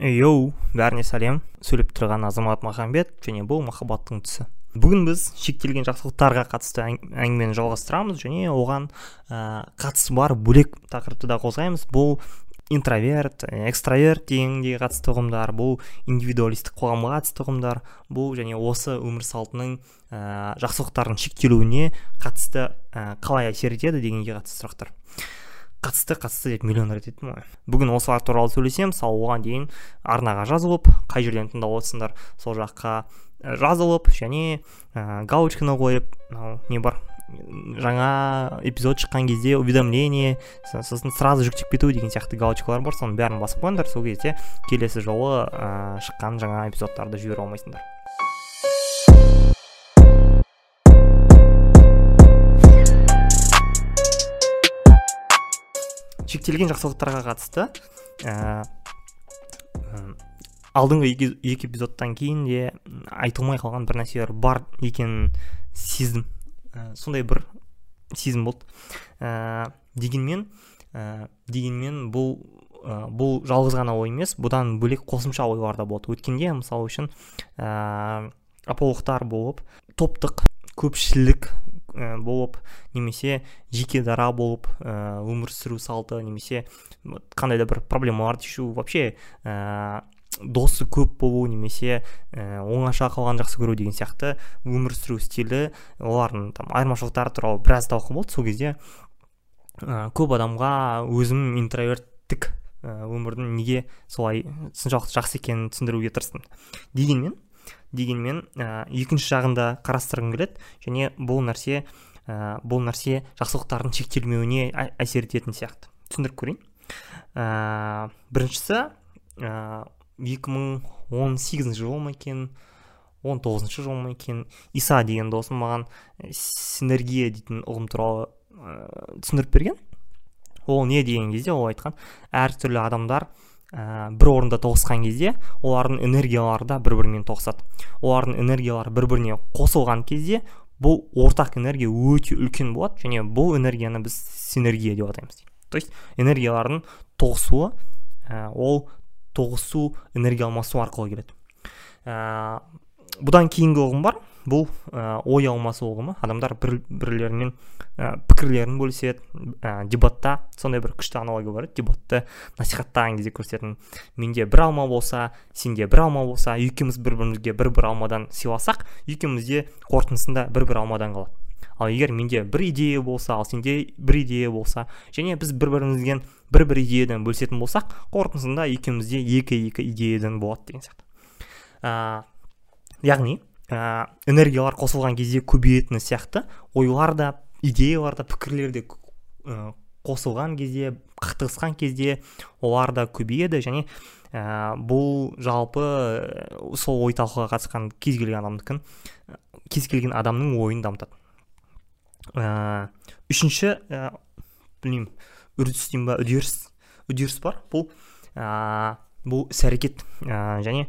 йоу бәріне сәлем. Сөйлеп тұрған азамат махамбет және бұл махаббаттың түсі бүгін біз шектелген жақсылықтарға қатысты әңгімені жалғастырамыз және оған ә, қатысы бар бөлек тақырыпты да қозғаймыз. Бұл интроверт экстраверт дегенге қатысты ұғымдар бұл индивидуалистік қоғамға қатысты ұғымдар бұл және осы өмір салтының ә, жақсылықтардың шектелуіне қатысты ә, қалай әсер етеді дегенге қатысты сұрақтар. Қатысты қатысты деп миллион рет айттым ғой. Бүгін осылар туралы сөйлесемін мысалы оған дейін арнаға жазылып қай жерден тыңдап отырсыңдар сол жаққа жазылып және ә, галочканы қойып мынау не бар жаңа эпизод шыққан кезде уведомление сосын сразу жүктеп кету деген сияқты галочкалар бар соның бәрін басып қойыңдар. Сол кезде келесі жолы ә, шыққан жаңа эпизодтарды жібере алмайсыңдар. Шектелген жақсылықтарға қатысты ә, алдыңғы екі, эпизодтан кейін де айтылмай қалған бір нәрселер бар екенін сездім ә, сондай бір сезім болды. Ә, дегенмен ә, дегенмен бұл ә, бұл жалғыз ғана ой емес бұдан бөлек қосымша ойлар да болды. Өткенде мысалы үшін ә, болып топтық көпшілік болып немесе жеке дара болып өмір сүру салты немесе қандай да бір проблемаларды шешу вообще ә, досы көп болу немесе ә, оңаша қалған жақсы көру деген сияқты өмір сүру стилі олардың там айырмашылықтары туралы біраз талқы болды сол кезде. Ә, көп адамға өзім интроверттік өмірдің неге солай соншалықты жақсы екенін түсіндіруге тырыстым. Дегенмен дегенмен ә, екінші жағын да қарастырғым келеді. Және бұл нәрсе ә, бұл нәрсе жақсылықтардың шектелмеуіне әсер ететін сияқты. Түсіндіріп көрейін. Ә, біріншісі ә, 2018 жыл ма екен он тоғызыншы жыл ма екен иса деген досым маған синергия дейтін ұғым туралы ә, түсіндіріп берген. Ол не деген кезде ол айтқан әртүрлі адамдар ә, бір орында тоғысқан кезде олардың энергиялары да бір бірімен тоғысады. Олардың энергиялары бір біріне қосылған кезде бұл ортақ энергия өте үлкен болады және бұл энергияны біз синергия деп атаймыз. То есть энергиялардың тоғысуы ә, ол тоғысу энергия алмасу арқылы келеді. Ә, бұдан кейінгі ұғым бар. Бұл ә, ой алмасу ұғымы. Адамдар бір бірлерімен ә, пікірлерін бөліседі. Ә, дебатта сондай бір күшті аналогия бар. Дебатты насихаттаған кезде көрсететін. Менде бір алма болса сенде бір алма болса екеуміз бір бірімізге бір бір алмадан сыйласақ екеуміз де қорытындысында бір бір алмадан қалады ал егер менде бір идея болса ал сенде бір идея болса және біз бір бірімізбен бір бір идеядан бөлісетін болсақ қорытындысында екеумізде екі екі идеядан болады деген сияқты. Ә, яғни ә, энергиялар қосылған кезде көбейетіні сияқты. Ойлар да идеялар да пікірлер де қосылған кезде қақтығысқан кезде олар да көбейеді. Және ә, бұл жалпы сол ой талқыға қатысқан кез келген адамдікін кез келген адамның ойын дамытады. Ә, үшінші ә, білмеймін үрдіс деймін ба үдеріс үдеріс бар. Бұл ә, бұл іс әрекет ә, және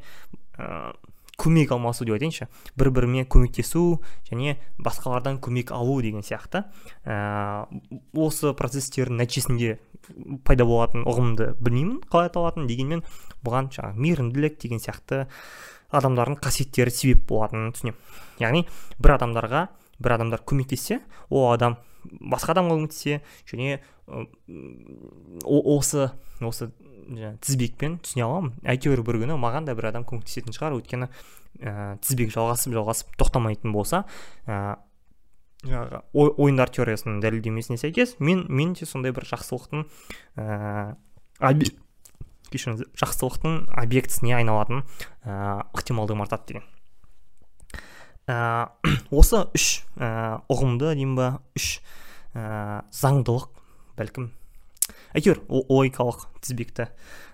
көмек алмасу деп айтайыншы. Бір біріме көмектесу және басқалардан көмек алу деген сияқты. Ә, осы процесстердің нәтижесінде пайда болатын ұғымды білмеймін қалай аталатынын дегенмен бұған жаңағы мейірімділік деген сияқты адамдардың қасиеттері себеп болатынын түсінемін. Яғни бір адамдарға бір адамдар көмектессе ол адам басқа адамға көмектессе және осы осы тізбекпен түсіне аламын. Әйтеуір бір күні маған да бір адам көмектесетін шығар. Өйткені ә, тізбек жалғасып жалғасып тоқтамайтын болса ә, ойындар теориясының дәлелдемесіне сәйкес мен мен де сондай бір жақсылықтың ә, кешіріңіз жақсылықтың объектісіне айналатын ә, ықтималдығым артады деген. Ә, осы үш ә, ұғымды деймін ба үш ә, заңдылық бәлкім әйтеуір логикалық тізбекті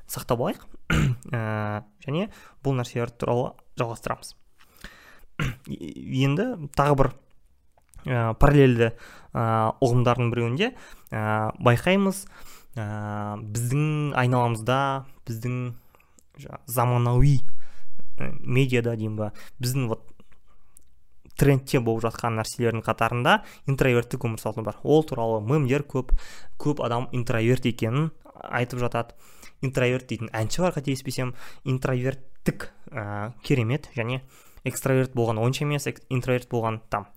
сақтап алайық. Ә, және бұл нәрселер туралы жалғастырамыз. Енді тағы бір ә, параллельді ә, ұғымдардың біреуінде ә, байқаймыз. Ә, біздің айналамызда біздің заманауи ә, медиада деймін ба біздің вот трендте болып жатқан нәрселердің қатарында интроверттік өмір салты бар. Ол туралы мемдер көп көп адам интроверт екенін айтып жатады. Интроверт дейтін әнші бар қателеспесем интроверттік ә, керемет және экстраверт болған онша емес интроверт болған там.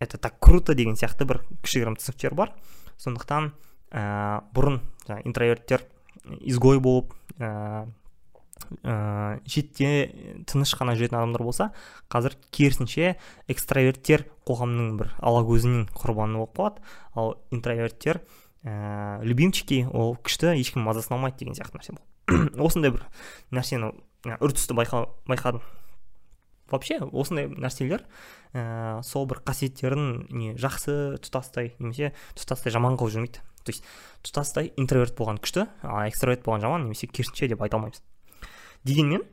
Это так круто деген сияқты бір кішігірім түсініктер бар. Сондықтан ә, бұрын интроверттер изгой болып ә, ә, шетте тыныш қана жүретін адамдар болса қазір керісінше экстраверттер қоғамның бір алагөзінің құрбаны болып қалады. Ал интроверттер ә, любимчики ол күшті ешкім мазасын алмайды деген сияқты нәрсе болды. Осындай бір нәрсені үрдісті байқа, байқадым. Вообще осындай нәрселер ә, сол бір қасиеттерін не жақсы тұтастай немесе тұтастай жаман қылып жүрмейді. То есть тұтастай интроверт болған күшті экстраверт болған жаман немесе керісінше деп айта алмаймыз. Дегенмен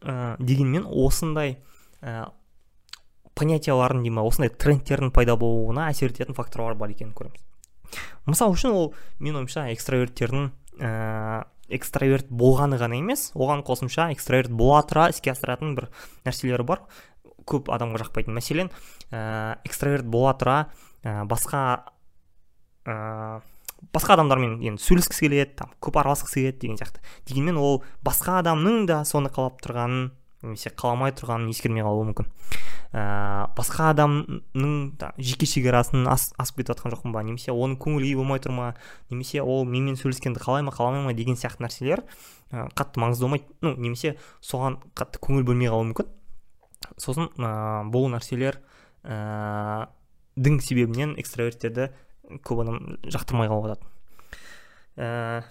ә, дегенмен осындай ә, понятиялардың дей ма осындай трендтердің пайда болуына әсер ететін факторлар бар екенін көреміз. Мысалы үшін ол менің ойымша экстраверттердің ә, экстраверт болғаны ғана емес оған қосымша экстраверт бола тұра іске асыратын бір нәрселері бар. Көп адамға жақпайтын мәселен ә, экстраверт бола тұра ә, басқа басқа адамдармен енді сөйлескісі келеді там көп араласқысы келеді деген сияқты. Дегенмен ол басқа адамның да соны қалап тұрғанын немесе қаламай тұрғанын ескермей қалуы мүмкін. Ә, басқа адамның да, жеке шекарасын ас, асып кетіп жатқан жоқпын ба? Немесе оның көңіл күйі болмай тұр ма? Немесе ол менімен сөйлескенді қалай ма қаламай ма деген сияқты нәрселер ә, қатты маңызды болмайды. Ну немесе соған қатты көңіл бөлмей қалуы мүмкін. Сосын ә, бұл нәрселер ә, дың себебінен экстраверттерді көп адам жақтырмай қалып жатады ә,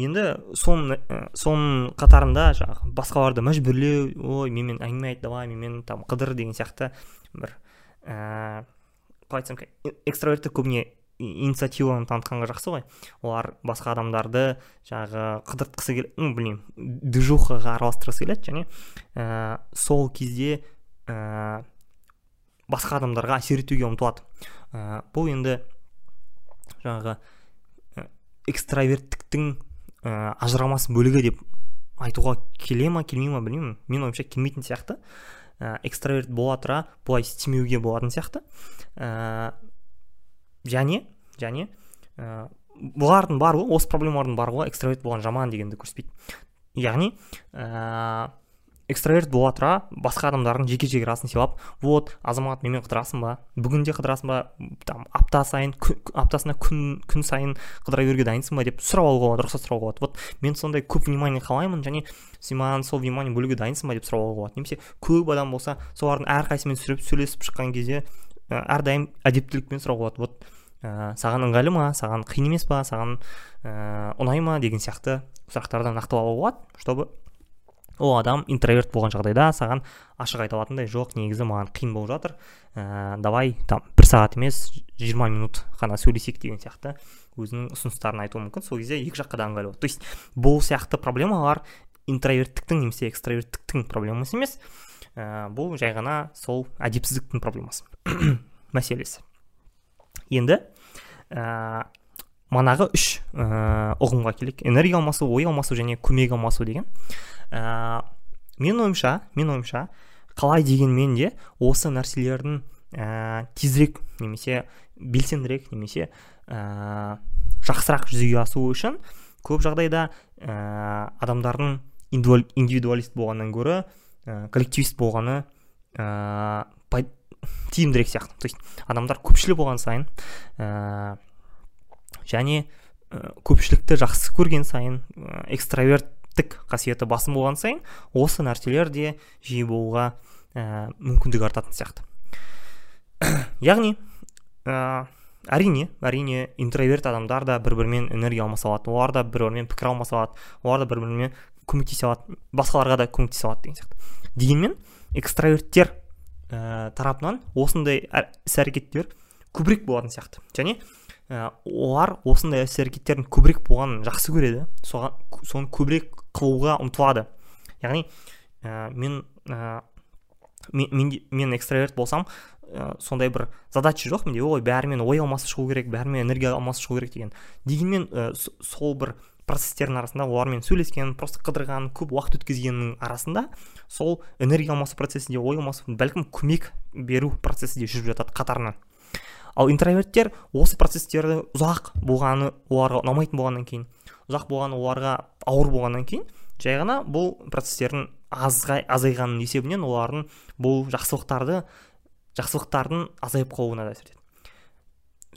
енді соның ә, соның қатарында жаңағы басқаларды мәжбүрлеу ой менімен әңгіме айт давай менімен там қыдыр деген сияқты бір ә, қалай айтсам экстраверттер көбіне инициативаны танытқанға жақсы ғой. Олар басқа адамдарды жаңағы қыдыртқысы келеді ну білмеймін движухаға араластырғысы келеді және ә, сол кезде ә, басқа адамдарға әсер етуге ұмтылады. Ә, бұл енді жаңағы экстраверттіктің ә, ажырамас бөлігі деп айтуға келе ма келмей ма білмеймін. Менің ойымша келмейтін сияқты. Ә, экстраверт бола тұра бұлай істемеуге болатын сияқты. Ә, және және ә, бұлардың барлығы осы проблемалардың барлығы экстраверт болған жаман дегенді көрсетпейді. Яғни экстраверт бола тұра басқа адамдардың жеке шекарасын сыйлап вот азамат менімен қыдырасың ба? Бүгін де қыдырасың ба? Там апта сайын аптасына күн күн сайын қыдыра беруге дайынсың ба? деп сұрап алуға болады рұқсат сұрауға болады. Вот мен сондай көп внимание қалаймын және сен маған сол внимание бөлуге дайынсың ба? деп сұрап алуға болады. Немесе көп адам болса солардың әрқайсысымен сөйлесіп шыққан кезде әрдайым әдептілікпен сұрауға болады. Вот ә, саған ыңғайлы ма? Саған қиын емес па? Саған ә, ұнай ма? деген сияқты сұрақтарды нақтылауға болады чтобы ол адам интроверт болған жағдайда саған ашық айта алатындай жоқ негізі маған қиын болып жатыр. Ә, давай там бір сағат емес жиырма минут қана сөйлесейік деген сияқты өзінің ұсыныстарын айтуы мүмкін. Сол кезде екі жаққа да ыңғайлы болады. То есть бұл сияқты проблемалар интроверттіктің немесе экстраверттіктің проблемасы емес. Ә, бұл жай ғана сол әдепсіздіктің проблемасы. Мәселесі. Енді ә, манағы үш ә, ұғымға келейік. Энергия алмасу ой алмасу және көмек алмасу деген. Ә, менің ойымша менің ойымша қалай дегенмен де осы нәрселердің ә, тезірек немесе белсендірек немесе ә, жақсырақ жүзеге асуы үшін көп жағдайда ә, адамдардың индивидуалист болғаннан гөрі ә, коллективист болғаны ә, тиімдірек сияқты. То есть адамдар көпшілік болған сайын ә, және ә, көпшілікті жақсы көрген сайын ә, экстраверт тік қасиеті басым болған сайын осы нәрселер де жиі болуға ә, мүмкіндік артатын сияқты. Яғни ә, әрине әрине интроверт адамдар да бір бірімен энергия алмаса алады олар да бір бірімен пікір алмаса алады олар да бір бірімен көмектесе алады басқаларға да көмектесе алады деген сияқты. Дегенмен экстраверттер ә, тарапынан осындай іс әрекеттер көбірек болатын сияқты. Және ә, олар осындай іс әрекеттердің көбірек болғанын жақсы көреді. Соған соны көбірек қылуға ұмтылады. Яғни ә, мен ә, мен, мен, экстраверт болсам ә, сондай бір задача жоқ менде. Ой бәрімен ой алмасып шығу керек бәрімен энергия алмасып шығу керек деген. Дегенмен ә, сол бір процесстердің арасында олармен сөйлескен просто қыдырған көп уақыт өткізгеннің арасында сол энергия алмасу процесі де ой алмасу бәлкім көмек беру процесі де жүріп жатады қатарынан. Ал интроверттер осы процесстерді ұзақ болғаны оларға ұнамайтын болғаннан кейін ұзақ болғаны оларға ауыр болғаннан кейін жай ғана бұл процесстердің азғай азайғанның есебінен олардың бұл жақсылықтарды жақсылықтардың азайып қалуына да әсер етеді.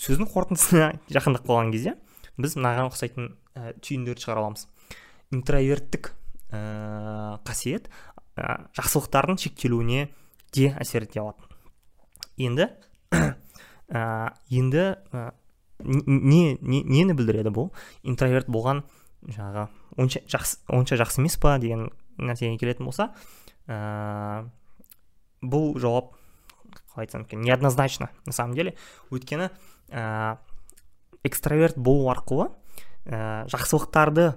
Сөздің қорытындысына жақындап қалған кезде біз мынаған ұқсайтын ә, түйіндерді шығара аламыз. Интроверттік ә, қасиет ә, жақсылықтардың шектелуіне де әсер ете алады енді ә, енді ә, не, не нені білдіреді бұл? Интроверт болған жаңағы онша жақсы онша жақсы емес па деген нәрсеге келетін болса ә, бұл жауап қалай айтсам екен неоднозначно на самом деле. Өйткені ә, экстраверт болу арқылы ә, жақсылықтарды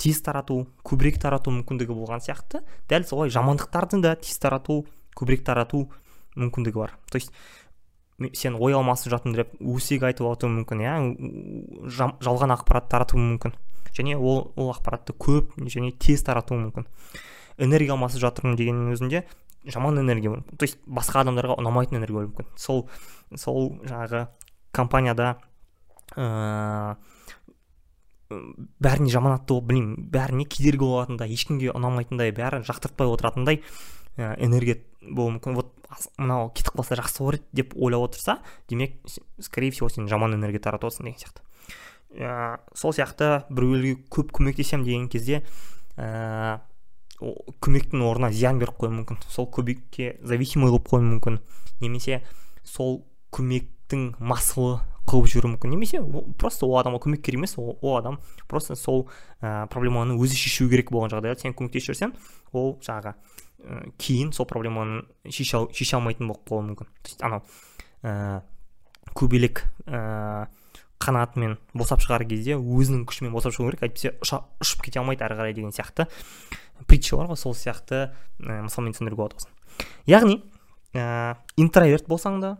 тез тарату көбірек тарату мүмкіндігі болған сияқты. Дәл солай жамандықтарды да тез тарату көбірек тарату мүмкіндігі бар. То есть сен ой алмасып деп өсек айтып алуы мүмкін иә жалған ақпарат таратуы мүмкін. Және ол ол ақпаратты көп және тез таратуы мүмкін. Энергия алмасып жатырмын дегеннің өзінде жаман энергия то есть басқа адамдарға ұнамайтын энергия болуы мүмкін. Сол сол жаңағы компанияда ыыы бәріне жаманатты болып білмеймін бәріне кедергі болатындай ешкімге ұнамайтындай бәрі жақтыртпай отыратындай ә, энергия болуы мүмкін. Вот мынау кетіп қалса жақсы болар деп ойлап отырса демек скорее всего сен жаман энергия таратып отырсың деген сияқты. Ә, сол сияқты біреуге көп көмектесемін деген кезде ә, көмектің орнына зиян беріп қоюы мүмкін. Сол көмекке зависимый болып қоюы мүмкін. Немесе сол көмектің масылы қылып жіберуі мүмкін. Немесе просто ол адамға көмек керек емес ол, адам просто сол ә, проблеманы өзі шешу керек болған жағдайда сен көмектесіп жіберсең ол жаңағы кейін сол проблеманы шеше, алмайтын болып қалуы мүмкін. То есть анау ә, көбелек ә, қанатымен босап шығар кезде өзінің күшімен босап шығу керек әйтпесе ұшып кете алмайды әрі қарай деген сияқты притча бар ғой сол сияқты ә, мысалмен түсіндіруге болады яғни ә, интроверт болсаң да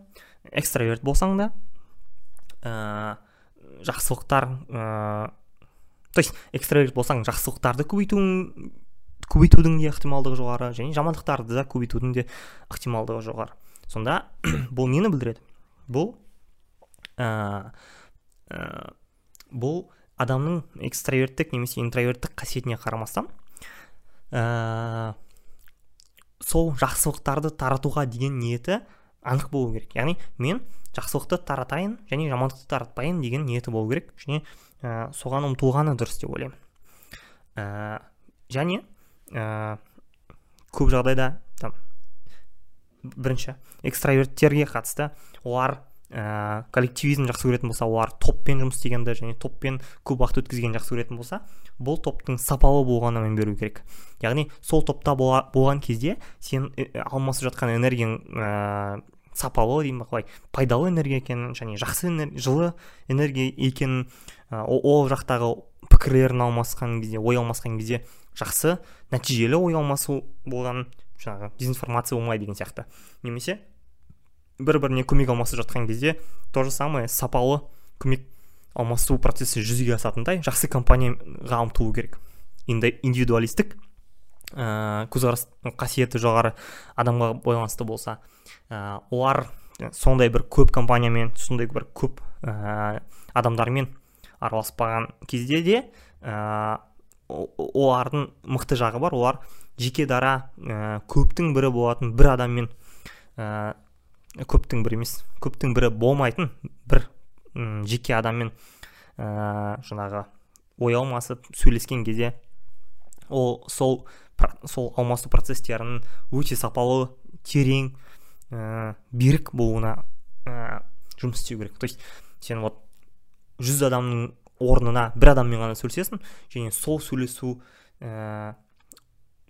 экстраверт болсаң да ә, жақсылықтар ә, то есть экстраверт болсаң жақсылықтарды көбейтуің көбейтудің де ықтималдығы жоғары және жамандықтарды да көбейтудің де ықтималдығы жоғары. Сонда бұл нені білдіреді? Бұл ә, бұл адамның экстраверттік немесе интроверттік қасиетіне қарамастан ә, сол жақсылықтарды таратуға деген ниеті анық болу керек. Яғни мен жақсылықты таратайын және жамандықты таратпайын деген ниеті болу керек. Және ә, соған ұмтылғаны дұрыс деп ойлаймын. Ә, және ә, көп жағдайда там бірінші экстраверттерге қатысты. Олар ә, коллективизм жақсы көретін болса олар топпен жұмыс істегенді және топпен көп уақыт өткізгенді жақсы көретін болса бұл топтың сапалы болғанына мән беру керек. Яғни сол топта болған кезде сен алмасып жатқан энергияң ә, сапалы деймін ба қалай пайдалы энергия екенін және жақсы жылы энергия екенін ә, ол жақтағы пікірлерін алмасқан кезде ой алмасқан кезде жақсы нәтижелі ой алмасу болған жаңағы дезинформация болмайды деген сияқты. Немесе бір біріне көмек алмасып жатқан кезде то же самое сапалы көмек алмасу процесі жүзеге асатындай жақсы компанияға ұмтылу керек. Индивидуалистік ә, көзқарас қасиеті жоғары адамға байланысты болса ә, олар сондай бір көп компаниямен сондай бір көп ә, адамдармен араласпаған кезде де олардың мықты жағы бар. Олар жеке дара ә, көптің бірі болатын бір адаммен ә, көптің бірі емес көптің бірі болмайтын бір м, жеке адаммен ә, жаңағы ой алмасып сөйлескен кезде ол сол сол алмасу процестерінің өте сапалы терең ә, берік болуына ә, жұмыс істеу керек. То есть сен вот жүз адамның орнына бір адаммен ғана сөйлесесің және сол сөйлесу ә,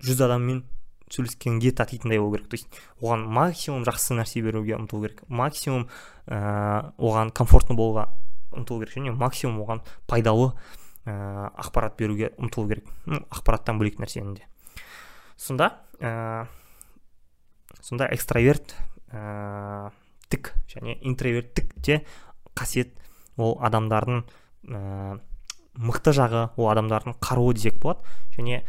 жүз адаммен сөйлескенге татитындай болу керек. То есть оған максимум жақсы нәрсе беруге ұмтылу керек. Максимум ә, оған комфортно болуға ұмтылу керек. Және максимум оған пайдалы ә, ақпарат беруге ұмтылу керек. Ну, ақпараттан бөлек нәрсені де. Сонда ә, сонда экстраверт ә, және интроверттік те қасиет ол адамдардың ә, мықты жағы ол адамдардың қаруы десек болады. Және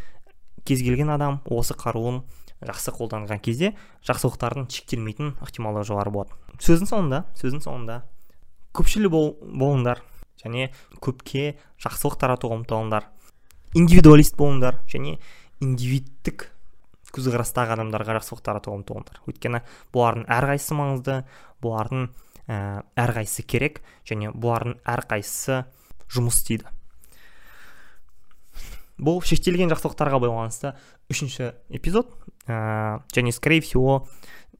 кез келген адам осы қаруын жақсы қолданған кезде жақсылықтардың шектелмейтін ықтималдығы жоғары болады. Сөздің соңында сөздің соңында көпшіл бол, болыңдар және көпке жақсылық таратуға ұмтылыңдар. Индивидуалист болыңдар және индивидтік көзқарастағы адамдарға жақсылық таратуға ұмтылыңдар. Өйткені бұлардың әрқайсысы маңызды бұлардың әрқайсысы керек және бұлардың әрқайсысы жұмыс істейді. Бұл шектелген жақсылықтарға байланысты үшінші эпизод ә, және скорее всего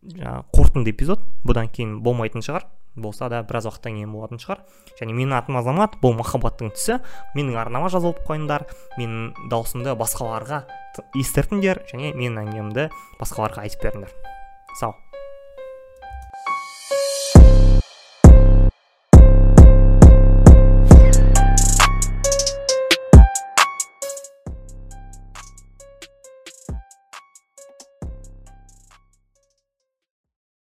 жаңағы қорытынды эпизод бұдан кейін болмайтын шығар. Болса да біраз уақыттан кейін болатын шығар. Және менің атым азамат бұл махаббаттың түсі менің арнама жазылып қойыңдар менің даусымды басқаларға естіртіңдер және менің әңгімемді басқаларға айтып беріңдер. Сау.